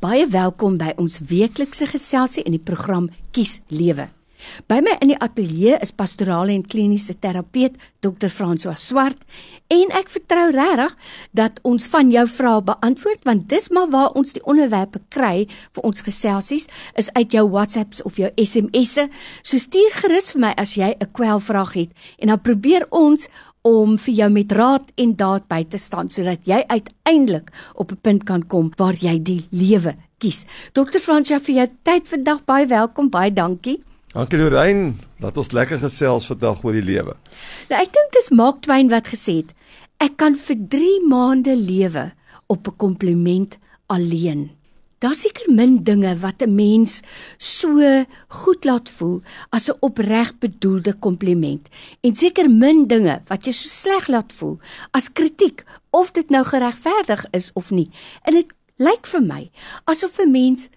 Baie welkom by ons weeklikse geselsie in die program Kies Lewe. By my in die ateljee is pastorale en kliniese terapeut Dr. François Swart en ek vertrou regtig dat ons van jou vrae beantwoord want dis maar waar ons die onderwerpe kry vir ons geselsies is uit jou WhatsApps of jou SMS'e. So stuur gerus vir my as jy 'n kwelvraag het en dan probeer ons om vir jou met raad en daad by te staan sodat jy uiteindelik op 'n punt kan kom waar jy die lewe kies. Dr. François vir jou tyd vandag baie welkom, baie dankie. Dankie Lorraine, laat ons lekker gesels vandag oor die lewe. Nou ek dink dis Mark Twain wat gesê het, ek kan vir 3 maande lewe op 'n kompliment alleen. Daar seker min dinge wat 'n mens so goed laat voel as 'n opreg bedoelde kompliment en seker min dinge wat jou so sleg laat voel as kritiek of dit nou geregverdig is of nie. En dit lyk vir my asof 'n mens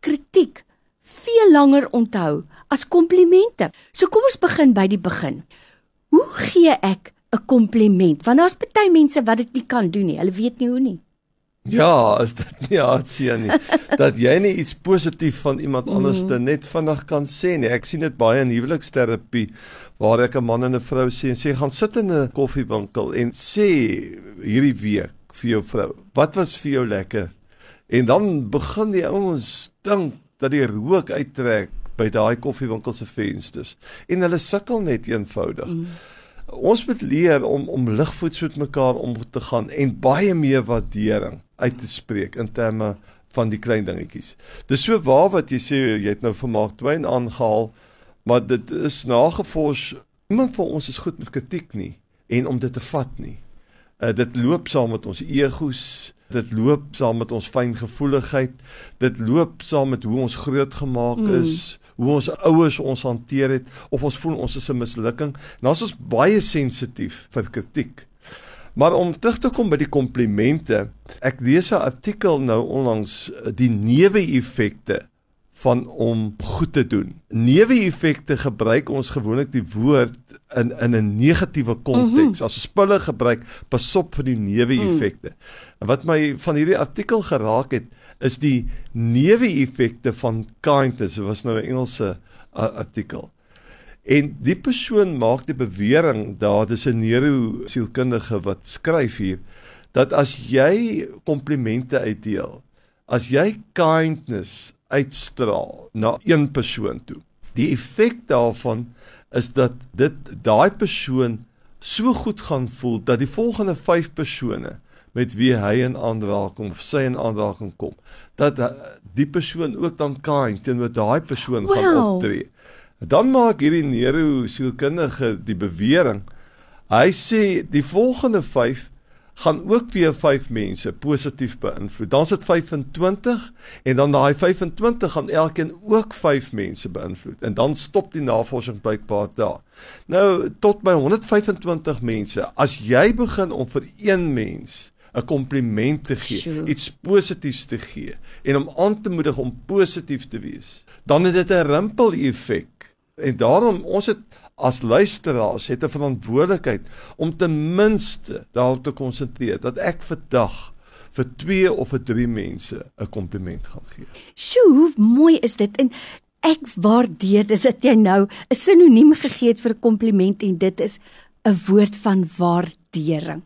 kritiek veel langer onthou as komplimente. So kom ons begin by die begin. Hoe gee ek 'n kompliment? Want daar's baie mense wat dit nie kan doen nie. Hulle weet nie hoe nie. Ja, is dit nie hartseer nie dat jy nie iets positief van iemand anders mm. net vinnig kan sê nie. Ek sien dit baie in huweliksterapie waar ek 'n man en 'n vrou sien en sê gaan sit in 'n koffiewinkel en sê hierdie week vir jou vrou, wat was vir jou lekker? En dan begin die ouens dink dat die rook uittrek by daai koffiewinkel se vensters en hulle sukkel net eenvoudig. Mm. Ons moet leer om om ligvoets met mekaar om te gaan en baie meer waardering uit te spreek in terme van die klein dingetjies. Dis so waar wat jy sê jy het nou vermaak twyn aangehaal, maar dit is nagevors iemand van ons is goed met kritiek nie en om dit te vat nie. Uh, dit loop saam met ons egos, dit loop saam met ons fyngevoeligheid, dit loop saam met hoe ons grootgemaak mm. is, hoe ons ouers ons hanteer het of ons voel ons is 'n mislukking. Nou is ons baie sensitief vir kritiek. Maar om terug te kom by die komplimente, ek lees 'n artikel nou onlangs die neeweffekte van om goed te doen. Neeweffekte gebruik ons gewoonlik die woord in in 'n negatiewe konteks. Mm -hmm. As ons spulle gebruik, pas op vir die neeweffekte. Mm. Wat my van hierdie artikel geraak het, is die neeweffekte van kindness. Dit was nou 'n Engelse artikel. En die persoon maak die bewering dat dis 'n neurosielkundige wat skryf hier dat as jy komplimente uitdeel, as jy kindness uitstraal na een persoon toe. Die effek daarvan is dat dit daai persoon so goed gaan voel dat die volgende 5 persone met wie hy in aanraking of sy in aanraking kom, dat die persoon ook dan kind teenoor daai persoon wow. gaan optree. Dan maak hierdie neurosielkundige die bewering. Hy sê die volgende gaan ook weer 5 mense positief beïnvloed. Dan sit 25 en dan daai 25 gaan elkeen ook 5 mense beïnvloed. En dan stop die navorsing blykbaar daar. Nou tot by 125 mense, as jy begin om vir een mens 'n kompliment te gee, sure. iets positiefs te gee en om aan te moedig om positief te wees, dan het dit 'n rimpel effek. En daarom ons het as luisteraars het 'n verantwoordelikheid om ten minste daarop te konsentreer dat ek vandag vir 2 of vir 3 mense 'n kompliment gaan gee. Sjoe, hoe mooi is dit en ek waardeer dit dat jy nou 'n sinoniem gegee het vir 'n kompliment en dit is 'n woord van waardering.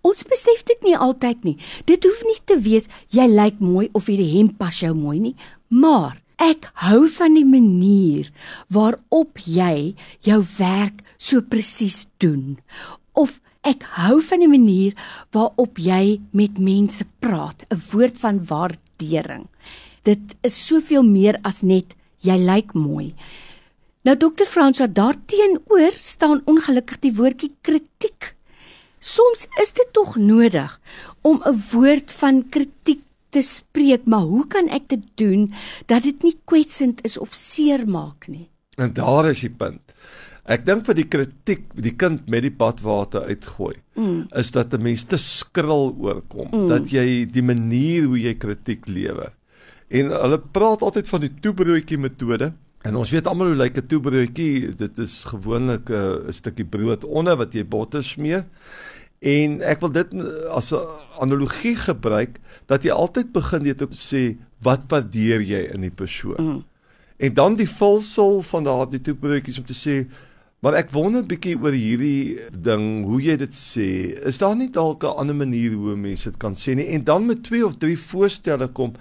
Ons besef dit nie altyd nie. Dit hoef nie te wees jy lyk mooi of hierdie hemp pas jou mooi nie, maar Ek hou van die manier waarop jy jou werk so presies doen. Of ek hou van die manier waarop jy met mense praat, 'n woord van waardering. Dit is soveel meer as net jy lyk mooi. Nou dokter Frans, wat daarteenoor staan ongelukkig die woordjie kritiek. Soms is dit tog nodig om 'n woord van kritiek te spreek, maar hoe kan ek dit doen dat dit nie kwetsend is of seermaak nie? En daar is die punt. Ek dink vir die kritiek, die kind met die badwater uitgooi, mm. is dat 'n mens te skril oorkom, mm. dat jy die manier hoe jy kritiek lewer. En hulle praat altyd van die toebroodjie metode. En ons weet almal hoe lyk 'n toebroodjie, dit is gewoonlik 'n stukkie brood onder wat jy botter smeer. En ek wil dit as 'n analogie gebruik dat jy altyd begin deur te sê wat waardeer jy in die persoon? Mm. En dan die vulsel van daardie twee broodjies om te sê Maar ek wonder bietjie oor hierdie ding, hoe jy dit sê. Is daar nie dalk 'n ander manier hoe mense dit kan sê nie? En dan met twee of drie voorstelle kom.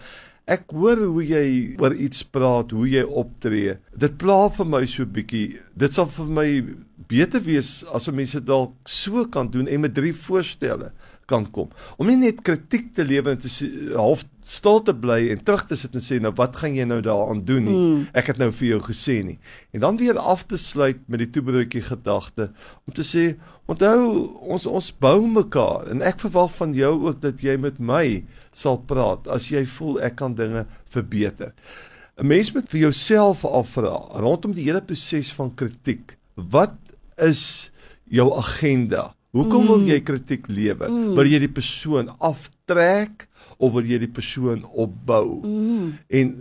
Ek hoor hoe jy oor iets praat, hoe jy optree. Dit pla vir my so bietjie. Dit sal vir my beter wees as mense dalk so kan doen en met drie voorstelle kan kom. Om nie net kritiek te lewe en te half stil te bly en terug te sit en sê nou wat gaan jy nou daaraan doen nie. Mm. Ek het nou vir jou gesê nie. En dan weer af te sluit met die toebroodjie gedagte om te sê onthou ons ons bou mekaar en ek verwag van jou ook dat jy met my sal praat as jy voel ek kan dinge verbeter. 'n Mens moet vir jouself afvra rondom die hele proses van kritiek. Wat is jou agenda? Hoekom wil jy mm. kritiek lewer? Mm. Wil jy die persoon aftrek of wil jy die persoon opbou? Mm. En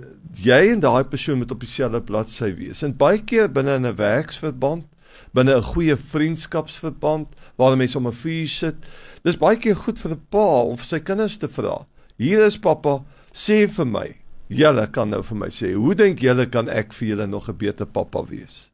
jy en daai persoon moet op dieselfde bladsy wees. En baie keer binne 'n werksverband, binne 'n goeie vriendskapsverband waar mense om 'n vuur sit, dis baie keer goed vir 'n pa om vir sy kinders te vra. Hier is pappa, sê vir my. Julle kan nou vir my sê, hoe dink julle kan ek vir julle nog 'n beter pappa wees?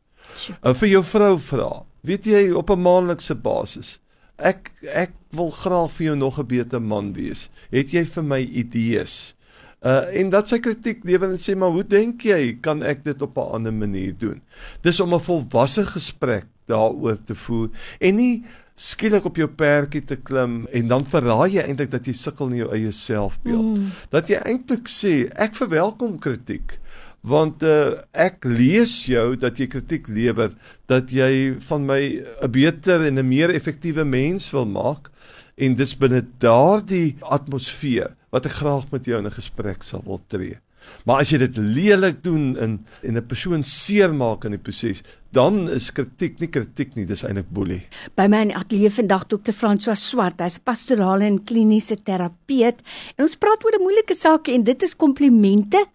En vir jou vrou vra, weet jy op 'n maandelikse basis, Ek ek wil graag vir jou nog 'n beter man wees. Het jy vir my idees? Uh en dat sy kritiek lewer en sê maar hoe dink jy kan ek dit op 'n ander manier doen? Dis om 'n volwasse gesprek daaroor te voer en nie skielik op jou perdjie te klim en dan verraai jy eintlik dat jy sukkel in jou eie selfbeeld. Mm. Dat jy eintlik sê ek verwelkom kritiek want uh, ek lees jou dat jy kritiek lewer dat jy van my 'n beter en 'n meer effektiewe mens wil maak en dis binne daardie atmosfeer wat ek graag met jou in 'n gesprek sal wil tree. Maar as jy dit lelik doen in en 'n persoon seermaak in die proses, dan is kritiek nie kritiek nie, dis eintlik boelie. By my in ateljee vandag Dr. François Swart, hy's pastorale en kliniese terapeut en ons praat oor 'n moeilike saak en dit is komplimente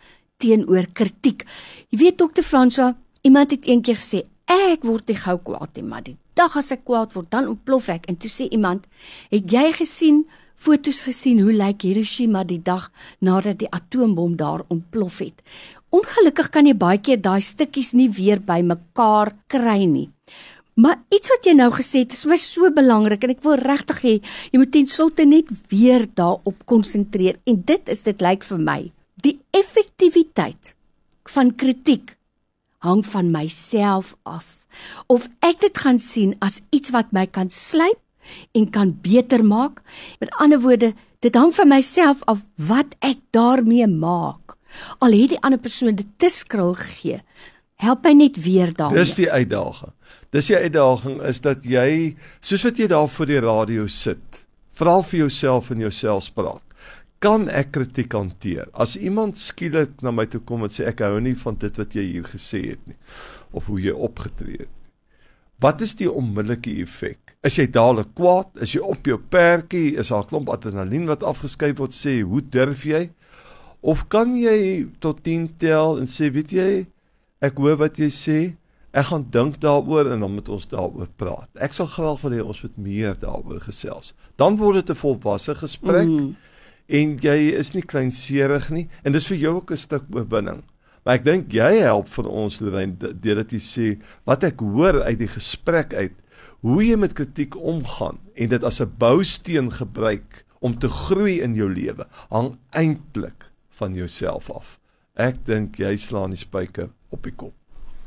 teenoor kritiek. Jy weet dokter Fransoa, iemand het eendag gesê, ek word nie gou kwaad nie, maar die dag as ek kwaad word, dan ontplof ek. En toe sê iemand, het jy gesien fotos gesien hoe lyk Hiroshima die dag nadat die atoombom daar ontplof het? Ongelukkig kan jy baie keer daai stukkies nie weer bymekaar kry nie. Maar iets wat jy nou gesê het, is my so belangrik en ek wil regtig hê jy moet ten slotte net weer daarop konsentreer en dit is dit lyk vir my Die effektiwiteit van kritiek hang van myself af. Of ek dit gaan sien as iets wat my kan slyp en kan beter maak. Met ander woorde, dit hang van myself af wat ek daarmee maak. Al het die ander persoon dit te skril gegee, help my net weer daarmee. Dis die uitdaging. Dis die uitdaging is dat jy soos wat jy daar voor die radio sit, vra vir jouself en jouself praat kan ek kritiek hanteer? As iemand skielik na my toe kom en sê ek hou nie van dit wat jy hier gesê het nie of hoe jy opgetree het. Wat is die onmiddellike effek? Is jy dadelik kwaad? Is jy op jou perdjie? Is daar 'n klomp adrenalien wat afgeskei word sê, "Hoe durf jy?" Of kan jy tot 10 tel en sê, "Weet jy, ek hoor wat jy sê. Ek gaan dink daaroor en dan moet ons daaroor praat." Ek sal graag wil hê ons moet meer daaroor gesels. Dan word dit 'n volwasse gesprek. Mm en jy is nie kleinserig nie en dis vir jou ook 'n stuk oorwinning. Maar ek dink jy help vir ons Lorraine deurdat jy sê wat ek hoor uit die gesprek uit hoe jy met kritiek omgaan en dit as 'n bousteen gebruik om te groei in jou lewe hang eintlik van jouself af. Ek dink jy slaan die spyker op die kop.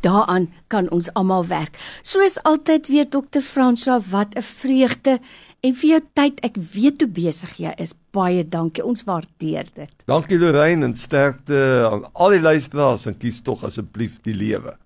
Daaraan kan ons almal werk. Soos altyd weer dokter Franswa, wat 'n vreugde en vir jou tyd. Ek weet hoe besig jy is. Baie dankie. Ons waardeer dit. Dankie Lorraine en sterkte aan al die luisteraars en kies tog asseblief die lewe.